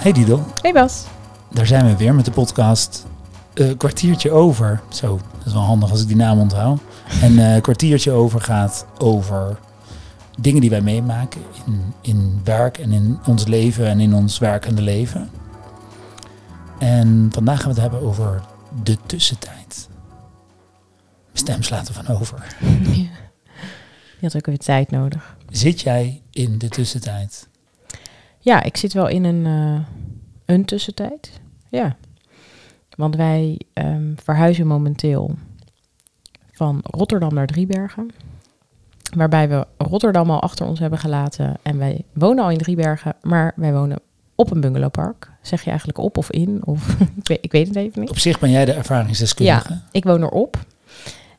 Hey Didel, Hey Bas. daar zijn we weer met de podcast eh Kwartiertje Over. Zo, dat is wel handig als ik die naam onthoud. En eh Kwartiertje Over gaat over dingen die wij meemaken in, in werk en in ons leven en in ons werkende leven. En vandaag gaan we het hebben over de tussentijd. Mijn stem slaat er van over. Je had ook weer tijd nodig. Zit jij in de tussentijd? Ja, ik zit wel in een, eh, een tussentijd. Ja. Want wij ehm, verhuizen momenteel van Rotterdam naar Driebergen. Waarbij we Rotterdam al achter ons hebben gelaten. En wij wonen al in Driebergen, maar wij wonen op een bungalowpark. Zeg je eigenlijk op of in? Of, ik, weet, ik weet het even niet. Op zich ben jij de ervaringsdeskundige. Ik woon erop.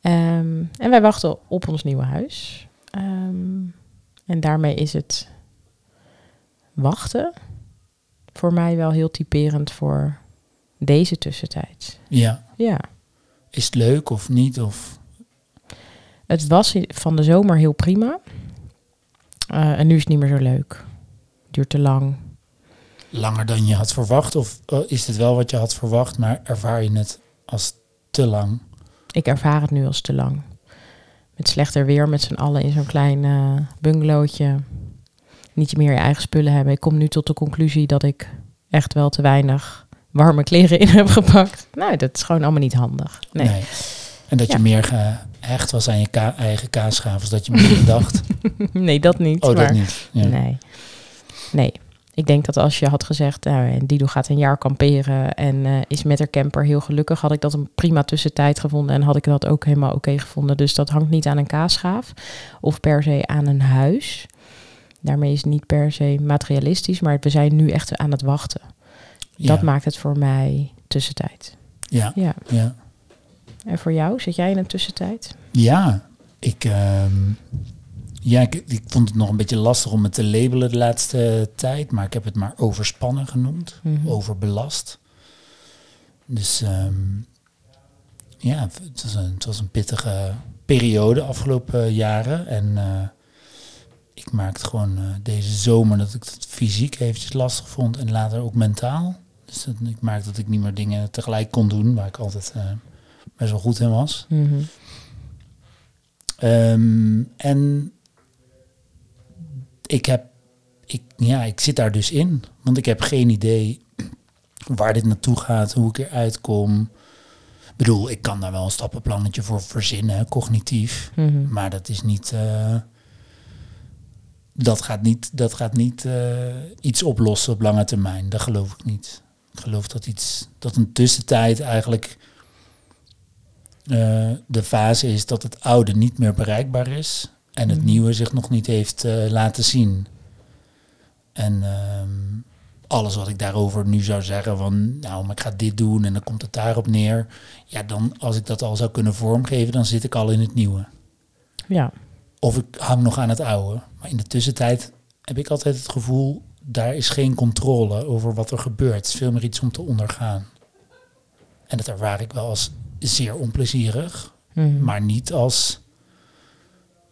Ehm, en wij wachten op ons nieuwe huis. Ehm, en daarmee is het wachten voor mij wel heel typerend voor deze tussentijd. ja. Ja, Is het leuk of niet? Of het was van de zomer heel prima. Eh, en nu is het niet meer zo leuk. Duurt te lang. langer dan je had verwacht? Of eh, is het wel wat je had verwacht, maar ervaar je het als te lang? Ik ervaar het nu als te lang. Met slechter weer, met z'n allen in zo'n klein eh bungalowtje. Niet meer je eigen spullen hebben. Ik kom nu tot de conclusie dat ik echt wel te weinig warme kleren in heb gepakt. Nou, dat is gewoon allemaal niet handig. Nee. En dat je meer gehecht was aan je ka- eigen kaasschaaf, als dat je meer dacht. Nee, dat niet. Oh, dat maar- niet. Ja. Nee. Nee. Ik denk dat als je had gezegd, nou, Dido gaat een jaar kamperen en eh, is met haar camper heel gelukkig, had ik dat een prima tussentijd gevonden en had ik dat ook helemaal oké gevonden. Dus dat hangt niet aan een kaasschaaf of per se aan een huis. Daarmee is het niet per se materialistisch, maar we zijn nu echt aan het wachten. Ja. Dat maakt het voor mij tussentijd. Ja. Ja. Ja. En voor jou, zit jij in een tussentijd? Ja, ik, ehm, ja ik, ik vond het nog een beetje lastig om het te labelen de laatste tijd, maar ik heb het maar overspannen genoemd, Mhm. overbelast. Dus ehm, ja, het was, een, het was een pittige periode afgelopen jaren. En eh, ik maakte gewoon eh, deze zomer dat ik het fysiek eventjes lastig vond en later ook mentaal. Dus dat, ik maakte dat ik niet meer dingen tegelijk kon doen, waar ik altijd eh, best wel goed in was. Mhm. Ehm, en ik heb, ik, ja, ik zit daar dus in, want ik heb geen idee waar dit naartoe gaat, hoe ik eruit kom. Ik bedoel, ik kan daar wel een stappenplannetje voor verzinnen, cognitief, Mhm. maar dat is niet, eh, dat gaat niet, dat gaat niet eh, iets oplossen op lange termijn. Dat geloof ik niet. Ik geloof dat iets, dat een tussentijd eigenlijk eh, de fase is dat het oude niet meer bereikbaar is en het Mhm. nieuwe zich nog niet heeft eh, laten zien. En ehm, alles wat ik daarover nu zou zeggen van, nou, maar ik ga dit doen en dan komt het daarop neer. Ja, dan als ik dat al zou kunnen vormgeven, dan zit ik al in het nieuwe. Ja. Of ik hang nog aan het oude. Maar in de tussentijd heb ik altijd het gevoel, daar is geen controle over wat er gebeurt. Het is veel meer iets om te ondergaan. En dat ervaar ik wel als zeer onplezierig, Mhm. maar niet als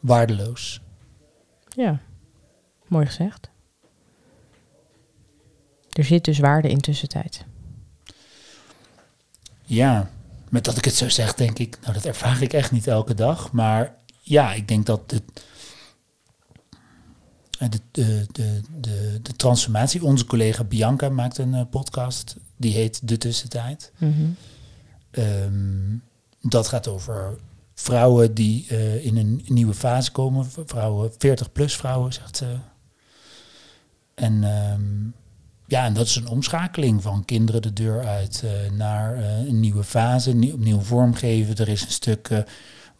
waardeloos. Ja, mooi gezegd. Er zit dus waarde in tussentijd. Ja, met dat ik het zo zeg, denk ik, nou dat ervaar ik echt niet elke dag. Maar ja, ik denk dat de, de, de, de, de, de transformatie, onze collega Bianca maakt een eh, podcast, die heet De Tussentijd. Mhm. Ehm, dat gaat over vrouwen die eh, in een nieuwe fase komen. Vrouwen, 40 plus vrouwen, zegt ze. En ehm, ja, en dat is een omschakeling van kinderen de deur uit eh, naar eh, een nieuwe fase, nieuw, opnieuw vormgeven. Er is een stuk eh,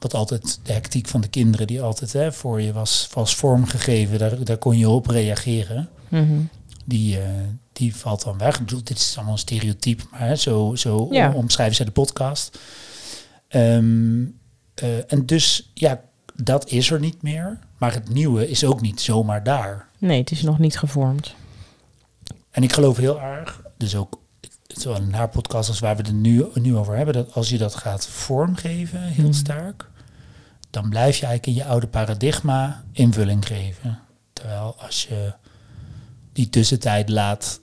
wat altijd de hectiek van de kinderen die altijd hè, voor je was, was vormgegeven. Daar, daar kon je op reageren Mhm. die, eh, die valt dan weg. Ik bedoel, dit is allemaal een stereotype, maar hè, zo, zo Ja. omschrijven zij de podcast. Ehm, eh, en dus, ja, dat is er niet meer. Maar het nieuwe is ook niet zomaar daar. Nee, het is nog niet gevormd. En ik geloof heel erg, dus ook zowel in haar podcast als waar we het nu, nu over hebben, dat als je dat gaat vormgeven, heel Mhm. sterk, dan blijf je eigenlijk in je oude paradigma invulling geven. Terwijl als je die tussentijd laat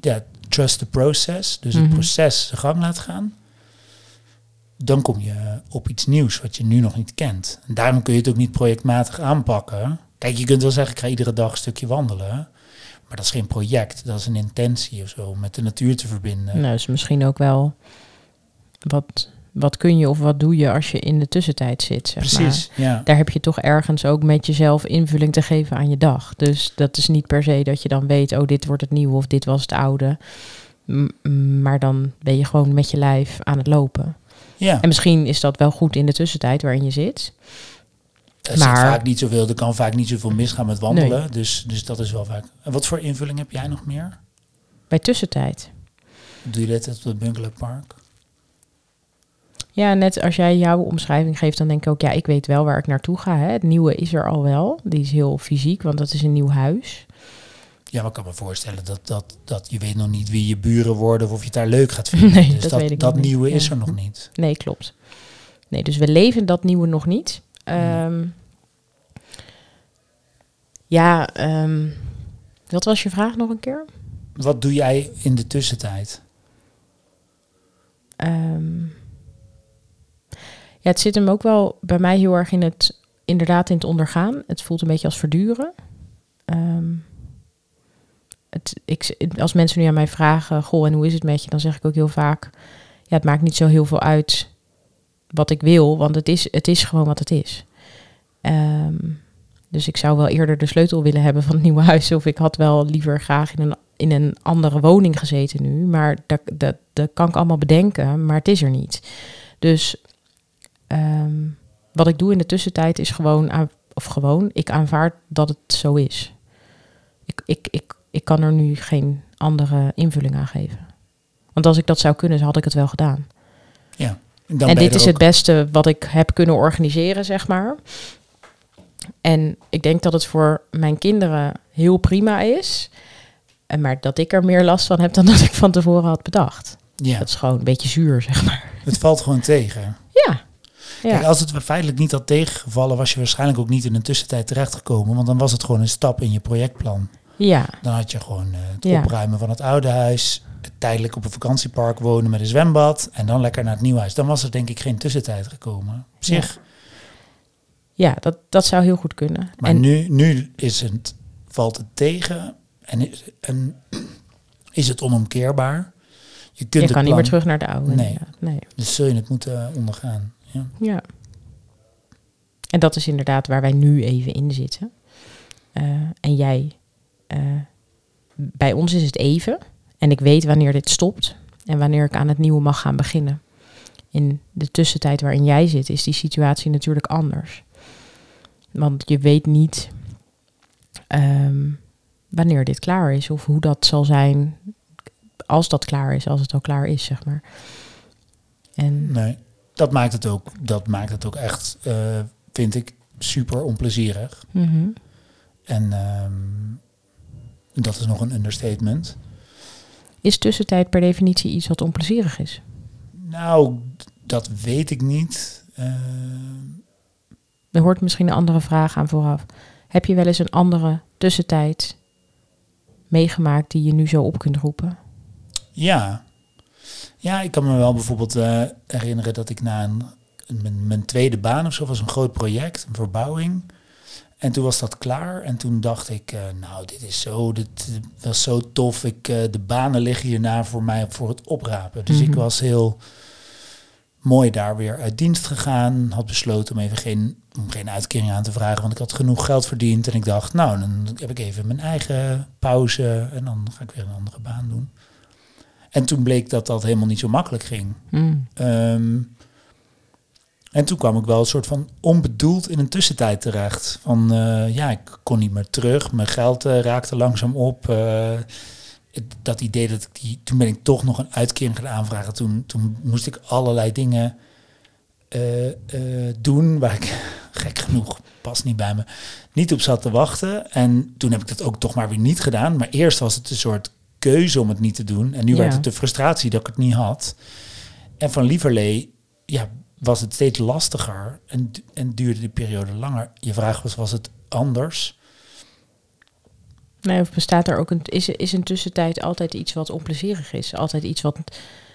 ja, trust the process, dus het Mhm. proces zijn gang laat gaan, dan kom je op iets nieuws wat je nu nog niet kent. En daarom kun je het ook niet projectmatig aanpakken. Kijk, je kunt wel zeggen, ik ga iedere dag een stukje wandelen. Maar dat is geen project, dat is een intentie of zo, om met de natuur te verbinden. Nou, dus misschien ook wel wat, wat kun je of wat doe je als je in de tussentijd zit. Zeg maar. Precies, ja. Daar heb je toch ergens ook met jezelf invulling te geven aan je dag. Dus dat is niet per se dat je dan weet, oh, dit wordt het nieuwe of dit was het oude. M- maar dan ben je gewoon met je lijf aan het lopen. ja. En misschien is dat wel goed in de tussentijd waarin je zit. Er maar- vaak niet zoveel, er kan vaak niet zoveel misgaan met wandelen. Dus, dus dat is wel vaak. En wat voor invulling heb jij nog meer? Bij tussentijd. Doe je dit op het Park? Ja, net als jij jouw omschrijving geeft, dan denk ik ook, ja, ik weet wel waar ik naartoe ga. Hè. Het nieuwe is er al wel. Die is heel fysiek, want dat is een nieuw huis. Ja, maar ik kan me voorstellen dat, dat, dat je weet nog niet wie je buren worden of of je het daar leuk gaat vinden. Nee, dus dat dat, weet ik dat niet. nieuwe is Ja. er nog niet. Nee, klopt. Nee, dus we leven dat nieuwe nog niet. Ehm, ja, ehm, wat was je vraag nog een keer? Wat doe jij in de tussentijd? Ehm, ja, het zit hem ook wel bij mij heel erg in het, inderdaad in het ondergaan. Het voelt een beetje als verduren. Ehm, het, ik, als mensen nu aan mij vragen, goh, en hoe is het met je? Dan zeg ik ook heel vaak, ja, het maakt niet zo heel veel uit wat ik wil, want het is, het is gewoon wat het is. Ehm, dus ik zou wel eerder de sleutel willen hebben van het nieuwe huis. Of ik had wel liever graag in een, in een andere woning gezeten nu. Maar dat, dat, dat kan ik allemaal bedenken, maar het is er niet. Dus ehm, wat ik doe in de tussentijd is gewoon, aan, of gewoon, ik aanvaard dat het zo is. Ik, ik, ik, ik kan er nu geen andere invulling aan geven. Want als ik dat zou kunnen, had ik het wel gedaan. Dan en dit is ook- het beste wat ik heb kunnen organiseren, zeg maar. En ik denk dat het voor mijn kinderen heel prima is. En Maar dat ik er meer last van heb dan dat ik van tevoren had bedacht. Ja, Dat is gewoon een beetje zuur, zeg maar. het valt gewoon tegen. Ja. Kijk, Ja, als het feitelijk niet had tegengevallen, was je waarschijnlijk ook niet in een tussentijd terechtgekomen. Want dan was het gewoon een stap in je projectplan. ja, Dan had je gewoon eh, het Ja. opruimen van het oude huis, tijdelijk op een vakantiepark wonen met een zwembad en dan lekker naar het nieuwe huis. Dan was er denk ik geen tussentijd gekomen. Op zich. ja dat, dat zou heel goed kunnen. Maar en nu, nu is het, valt het tegen en is, en is het onomkeerbaar. Je kunt je kan niet meer terug naar de oude. Nee. nee. Dus zul je het moeten ondergaan. Ja. Ja. En dat is inderdaad waar wij nu even in zitten. Eh, en jij, eh, bij ons is het even. En ik weet wanneer dit stopt en wanneer ik aan het nieuwe mag gaan beginnen. In de tussentijd waarin jij zit, is die situatie natuurlijk anders. Want je weet niet ehm, wanneer dit klaar is of hoe dat zal zijn als dat klaar is, als het al klaar is, zeg maar. En Nee, dat maakt het ook, dat maakt het ook echt, eh, vind ik, super onplezierig. Mhm. En ehm, dat is nog een understatement. Is tussentijd per definitie iets wat onplezierig is? Nou, dat weet ik niet. Eh, Er hoort misschien een andere vraag aan vooraf. Heb je wel eens een andere tussentijd meegemaakt die je nu zo op kunt roepen? ja. Ja, ik kan me wel bijvoorbeeld eh, herinneren dat ik na een, mijn, mijn tweede baan of zo was een groot project, een verbouwing. En toen was dat klaar en toen dacht ik, eh, nou, dit is zo, dit was zo tof. Ik, eh, de banen liggen hierna voor mij voor het oprapen. Dus ik Mhm. was heel mooi daar weer uit dienst gegaan. Had besloten om even geen, om geen uitkering aan te vragen, want ik had genoeg geld verdiend. En ik dacht, nou, dan heb ik even mijn eigen pauze en dan ga ik weer een andere baan doen. En toen bleek dat dat helemaal niet zo makkelijk ging. Mm. Ehm, en toen kwam ik wel een soort van onbedoeld in een tussentijd terecht. Van eh, ja, ik kon niet meer terug. Mijn geld eh, raakte langzaam op. Eh, dat idee dat ik die. Toen ben ik toch nog een uitkering gaan aanvragen. Toen, toen moest ik allerlei dingen doen waar ik gek genoeg past niet bij me niet op zat te wachten. En toen heb ik dat ook toch maar weer niet gedaan. Maar eerst was het een soort keuze om het niet te doen. En nu Ja. werd het de frustratie dat ik het niet had. En van lieverlee, ja, was het steeds lastiger en, en duurde die periode langer. Je vraag was, was het anders? Nee, of bestaat er ook een... Is, is een tussentijd altijd iets wat onplezierig is? Altijd iets wat...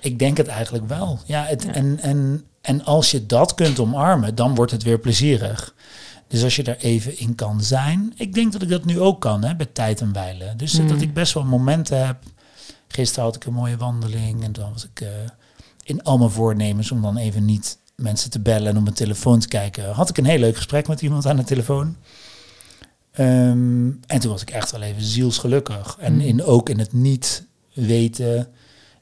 Ik denk het eigenlijk wel. Ja, het, En, en, en als je dat kunt omarmen, dan wordt het weer plezierig. Dus als je er even in kan zijn. Ik denk dat ik dat nu ook kan, hè, bij tijd en wijlen. Dus dat Hmm. ik best wel momenten heb. Gisteren had ik een mooie wandeling. En dan was ik eh, in al mijn voornemens om dan even niet mensen te bellen en op mijn telefoon te kijken. Had ik een heel leuk gesprek met iemand aan de telefoon. Ehm, en toen was ik echt wel even zielsgelukkig. En Hmm. in, ook in het niet weten.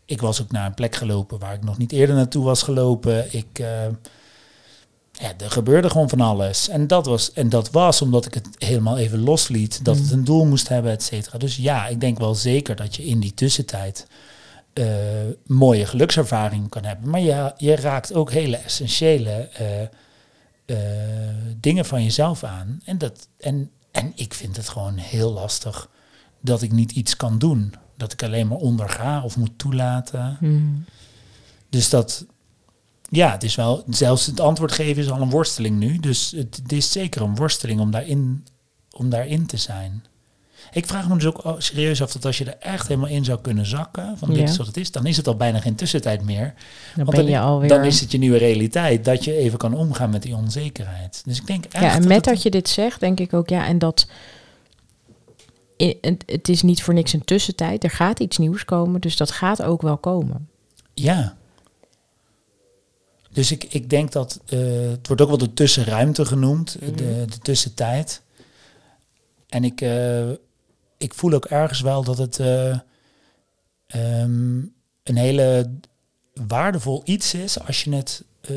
Ik was ook naar een plek gelopen waar ik nog niet eerder naartoe was gelopen. Ik, eh, ja, er gebeurde gewoon van alles. En dat, was, en dat was omdat ik het helemaal even losliet. Dat het Mm. een doel moest hebben, et cetera. Dus ja, ik denk wel zeker dat je in die tussentijd eh, mooie gelukservaring kan hebben. Maar je, je raakt ook hele essentiële eh, eh, dingen van jezelf aan. En, dat, en, en ik vind het gewoon heel lastig dat ik niet iets kan doen. Dat ik alleen maar onderga of moet toelaten. Hmm. Dus dat, ja, het is wel, zelfs het antwoord geven is al een worsteling nu. Dus het, het is zeker een worsteling om daarin, om daarin te zijn. Ik vraag me dus ook serieus af dat als je er echt helemaal in zou kunnen zakken, van dit is wat het is, dan is het al bijna geen tussentijd meer. Dan Want ben je dan, alweer... dan is het je nieuwe realiteit, dat je even kan omgaan met die onzekerheid. Dus ik denk echt ja, en met het- dat je dit zegt, denk ik ook, ja, en dat... het is niet voor niks een tussentijd. Er gaat iets nieuws komen, dus dat gaat ook wel komen. Ja. Dus ik, ik denk dat, eh, het wordt ook wel de tussenruimte genoemd, Mhm. de, de tussentijd. En ik, eh, ik voel ook ergens wel dat het eh, ehm, een hele waardevol iets is als je het... eh,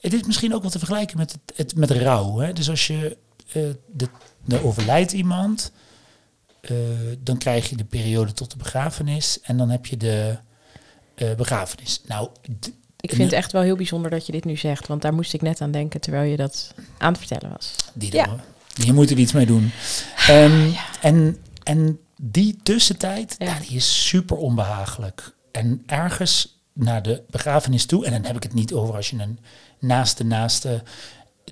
het is misschien ook wel te vergelijken met, het, het, met rouw. Hè? Dus als je, eh de, er overlijdt iemand, eh, dan krijg je de periode tot de begrafenis en dan heb je de eh, begrafenis. Nou, Ik vind het echt wel heel bijzonder dat je dit nu zegt, want daar moest ik net aan denken terwijl je dat aan het vertellen was. die Ja. dan, hier moet er iets mee doen. Ehm, en, en die tussentijd, Ja. die is super onbehagelijk. En ergens naar de begrafenis toe, en dan heb ik het niet over als je een naaste naaste,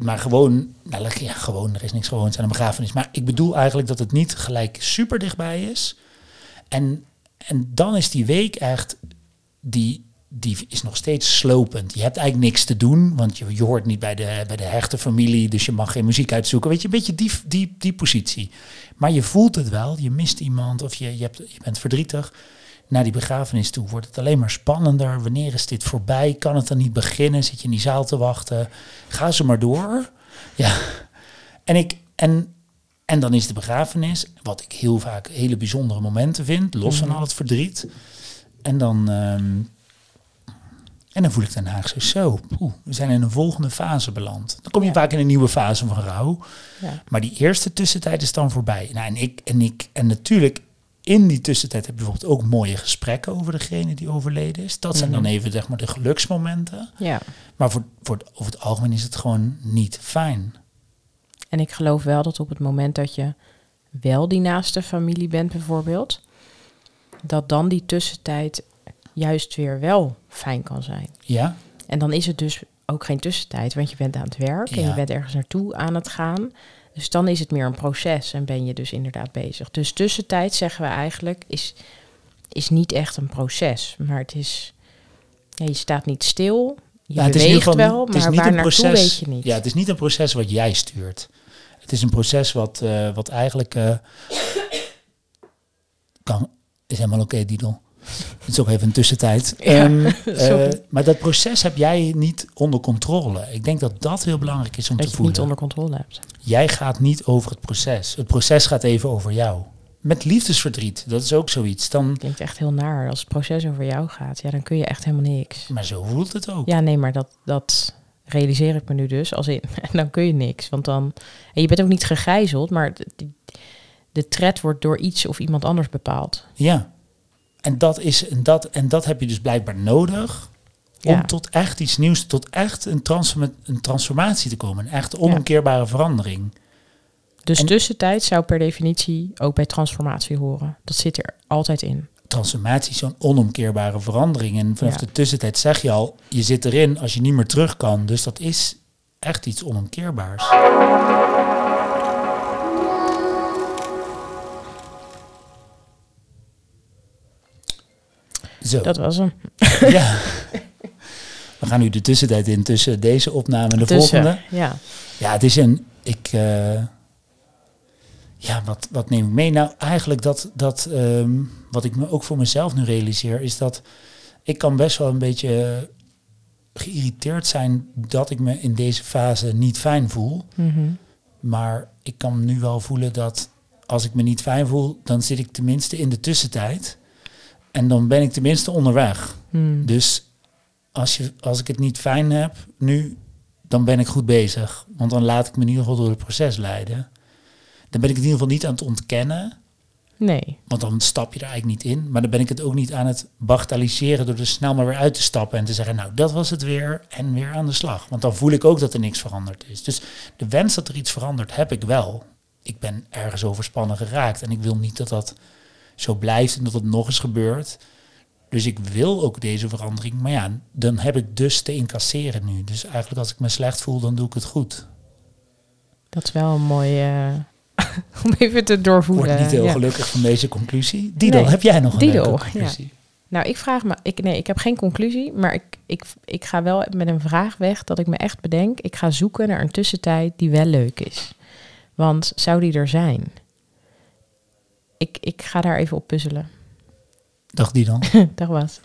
maar gewoon, nou leg- ja, gewoon, er is niks gewoons aan een begrafenis. Maar ik bedoel eigenlijk dat het niet gelijk super dichtbij is. En, en dan is die week echt, die, die is nog steeds slopend. Je hebt eigenlijk niks te doen, want je, je hoort niet bij de, bij de hechte familie, dus je mag geen muziek uitzoeken. Weet je, een beetje die, die, die positie. Maar je voelt het wel, je mist iemand of je, je, hebt, je bent verdrietig. Naar die begrafenis toe wordt het alleen maar spannender. Wanneer is dit voorbij? Kan het dan niet beginnen? Zit je in die zaal te wachten? Ga ze maar door. Ja. En, ik, en, en dan is de begrafenis, wat ik heel vaak hele bijzondere momenten vind, los van Mhm. al het verdriet. En dan, ehm, en dan voel ik Haag zo, zo, poeh, we zijn in een volgende fase beland. Dan kom je Ja. vaak in een nieuwe fase van rouw. Ja. Maar die eerste tussentijd is dan voorbij. Nou, en, ik, en, ik, en natuurlijk, in die tussentijd heb je bijvoorbeeld ook mooie gesprekken over degene die overleden is. Dat zijn dan Mhm. even zeg maar de geluksmomenten. ja. Maar voor, voor het, over het algemeen is het gewoon niet fijn. En ik geloof wel dat op het moment dat je wel die naaste familie bent bijvoorbeeld, dat dan die tussentijd juist weer wel fijn kan zijn. Ja, En dan is het dus ook geen tussentijd, want je bent aan het werk en Ja. je bent ergens naartoe aan het gaan. Dus dan is het meer een proces en ben je dus inderdaad bezig. Dus tussentijd zeggen we eigenlijk is, is niet echt een proces, maar het is, ja, je staat niet stil, je Ja, het is geval- wel, het is maar niet waar een proces- weet je niet. Ja, het is niet een proces wat jij stuurt. Het is een proces wat, eh, wat eigenlijk eh, kan. Is helemaal oké, Didel. Het is ook even een tussentijd. Ja, Ehm, eh, maar dat proces heb jij niet onder controle. Ik denk dat dat heel belangrijk is om dat te je het voelen. niet onder controle hebt. Jij gaat niet over het proces. Het proces gaat even over jou. Met liefdesverdriet, dat is ook zoiets. Dan, Klinkt echt heel naar. Als het proces over jou gaat, ja, dan kun je echt helemaal niks. maar zo voelt het ook. Ja, nee, maar dat, dat realiseer ik me nu dus. Als in, dan kun je niks. Want dan. En je bent ook niet gegijzeld, maar de, de, de tred wordt door iets of iemand anders bepaald. Ja. En dat, is, en, dat, en dat heb je dus blijkbaar nodig om Ja. tot echt iets nieuws, tot echt een, transforma een transformatie te komen. Een echt onomkeerbare verandering. Dus En- tussentijd zou per definitie ook bij transformatie horen. Dat zit er altijd in. Transformatie is zo'n onomkeerbare verandering. En vanaf Ja. de tussentijd zeg je al, je zit erin als je niet meer terug kan. Dus dat is echt iets onomkeerbaars. Zo. Dat was hem. Ja. We gaan nu de tussentijd in tussen deze opname en de Tussen, volgende. Ja. Ja, het is een. Ik. eh, ja, wat, wat neem ik mee? Nou, eigenlijk dat. dat ehm, wat ik me ook voor mezelf nu realiseer, is dat. Ik kan best wel een beetje geïrriteerd zijn dat ik me in deze fase niet fijn voel. Mhm. Maar ik kan nu wel voelen dat als ik me niet fijn voel, dan zit ik tenminste in de tussentijd. En dan ben ik tenminste onderweg. Hmm. Dus als, je, als ik het niet fijn heb nu, dan ben ik goed bezig. Want dan laat ik me in ieder geval door het proces leiden. Dan ben ik het in ieder geval niet aan het ontkennen. Nee. Want dan stap je er eigenlijk niet in. Maar dan ben ik het ook niet aan het bagatelliseren door er snel maar weer uit te stappen en te zeggen, nou dat was het weer en weer aan de slag. Want dan voel ik ook dat er niks veranderd is. Dus de wens dat er iets verandert heb ik wel. Ik ben ergens overspannen geraakt en ik wil niet dat dat zo blijft en dat het nog eens gebeurt. Dus ik wil ook deze verandering. Maar ja, dan heb ik dus te incasseren nu. Dus eigenlijk als ik me slecht voel, dan doe ik het goed. Dat is wel een mooie... eh, om even te Ik doorvoelen. word niet heel ja. gelukkig van deze conclusie. Nee, heb jij nog een Didel, leuke ja. conclusie? Nou, ik vraag me... Ik, nee, ik heb geen conclusie, maar ik, ik, ik ga wel met een vraag weg dat ik me echt bedenk. Ik ga zoeken naar een tussentijd die wel leuk is. Want zou die er zijn? ik, ik ga daar even op puzzelen. Dag die dan. Dag was.